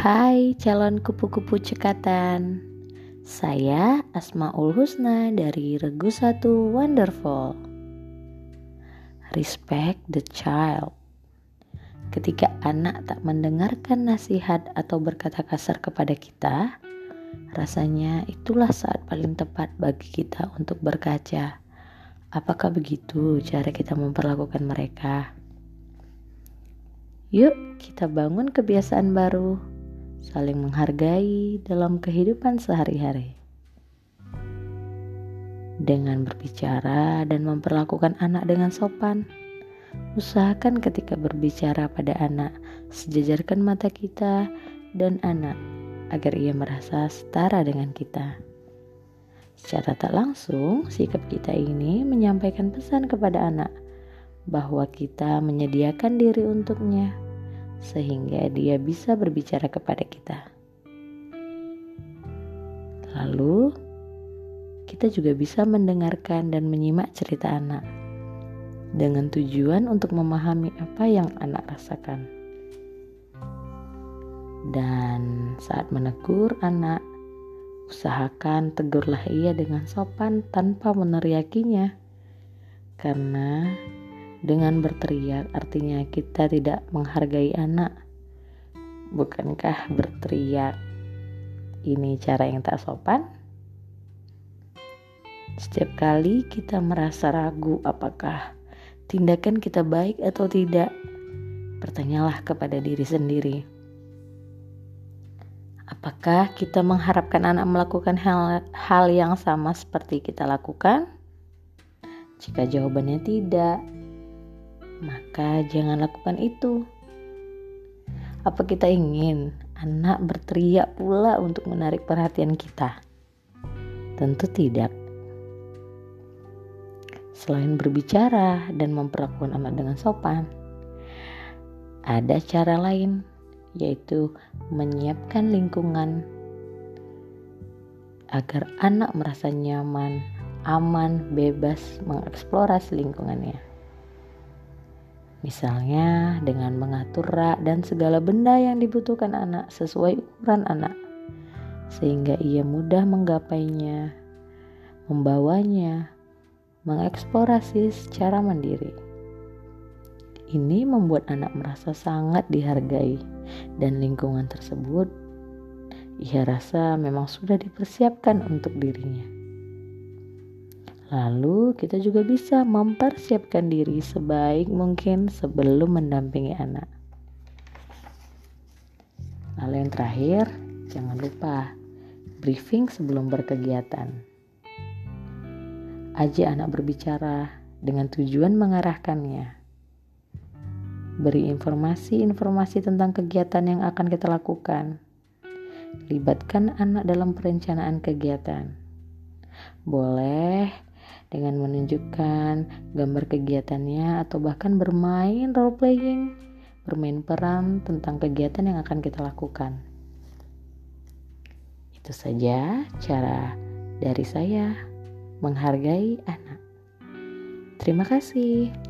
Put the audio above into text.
Hai calon kupu-kupu cekatan. Saya Asmaul Husna dari Regu 1 Wonderful. Respect the child. Ketika anak tak mendengarkan nasihat atau berkata kasar kepada kita Rasanya itulah saat paling tepat bagi kita untuk berkaca. Apakah begitu cara kita memperlakukan mereka? Yuk, kita bangun kebiasaan baru, saling menghargai dalam kehidupan sehari-hari. Dengan berbicara dan memperlakukan anak dengan sopan, usahakan ketika berbicara pada anak, sejajarkan mata kita dan anak agar ia merasa setara dengan kita. Secara tak langsung, sikap kita ini menyampaikan pesan kepada anak bahwa kita menyediakan diri untuknya, sehingga dia bisa berbicara kepada kita. Lalu, kita juga bisa mendengarkan dan menyimak cerita anak dengan tujuan untuk memahami apa yang anak rasakan. Dan saat menegur anak, usahakan tegurlah ia dengan sopan tanpa meneriakinya, karena dengan berteriak artinya kita tidak menghargai anak. Bukankah berteriak ini cara yang tak sopan? Setiap kali kita merasa ragu apakah tindakan kita baik atau tidak, bertanyalah kepada diri sendiri. Apakah kita mengharapkan anak melakukan hal, hal yang sama seperti kita lakukan? Jika jawabannya tidak, maka jangan lakukan itu. Apa kita ingin anak berteriak pula untuk menarik perhatian kita? Tentu tidak. Selain berbicara dan memperlakukan anak dengan sopan, ada cara lain, yaitu menyiapkan lingkungan agar anak merasa nyaman, aman, bebas mengeksplorasi lingkungannya. Misalnya dengan mengatur rak dan segala benda yang dibutuhkan anak sesuai ukuran anak. Sehingga ia mudah menggapainya, membawanya, mengeksplorasi secara mandiri. Ini membuat anak merasa sangat dihargai dan lingkungan tersebut ia rasa memang sudah dipersiapkan untuk dirinya. Lalu kita juga bisa mempersiapkan diri sebaik mungkin sebelum mendampingi anak. Lalu yang terakhir, jangan lupa briefing sebelum berkegiatan. Ajak anak berbicara dengan tujuan mengarahkannya. Beri informasi-informasi tentang kegiatan yang akan kita lakukan. Libatkan anak dalam perencanaan kegiatan. Boleh dengan menunjukkan gambar kegiatannya atau bahkan bermain role playing, bermain peran tentang kegiatan yang akan kita lakukan. Itu saja cara dari saya menghargai anak. Terima kasih.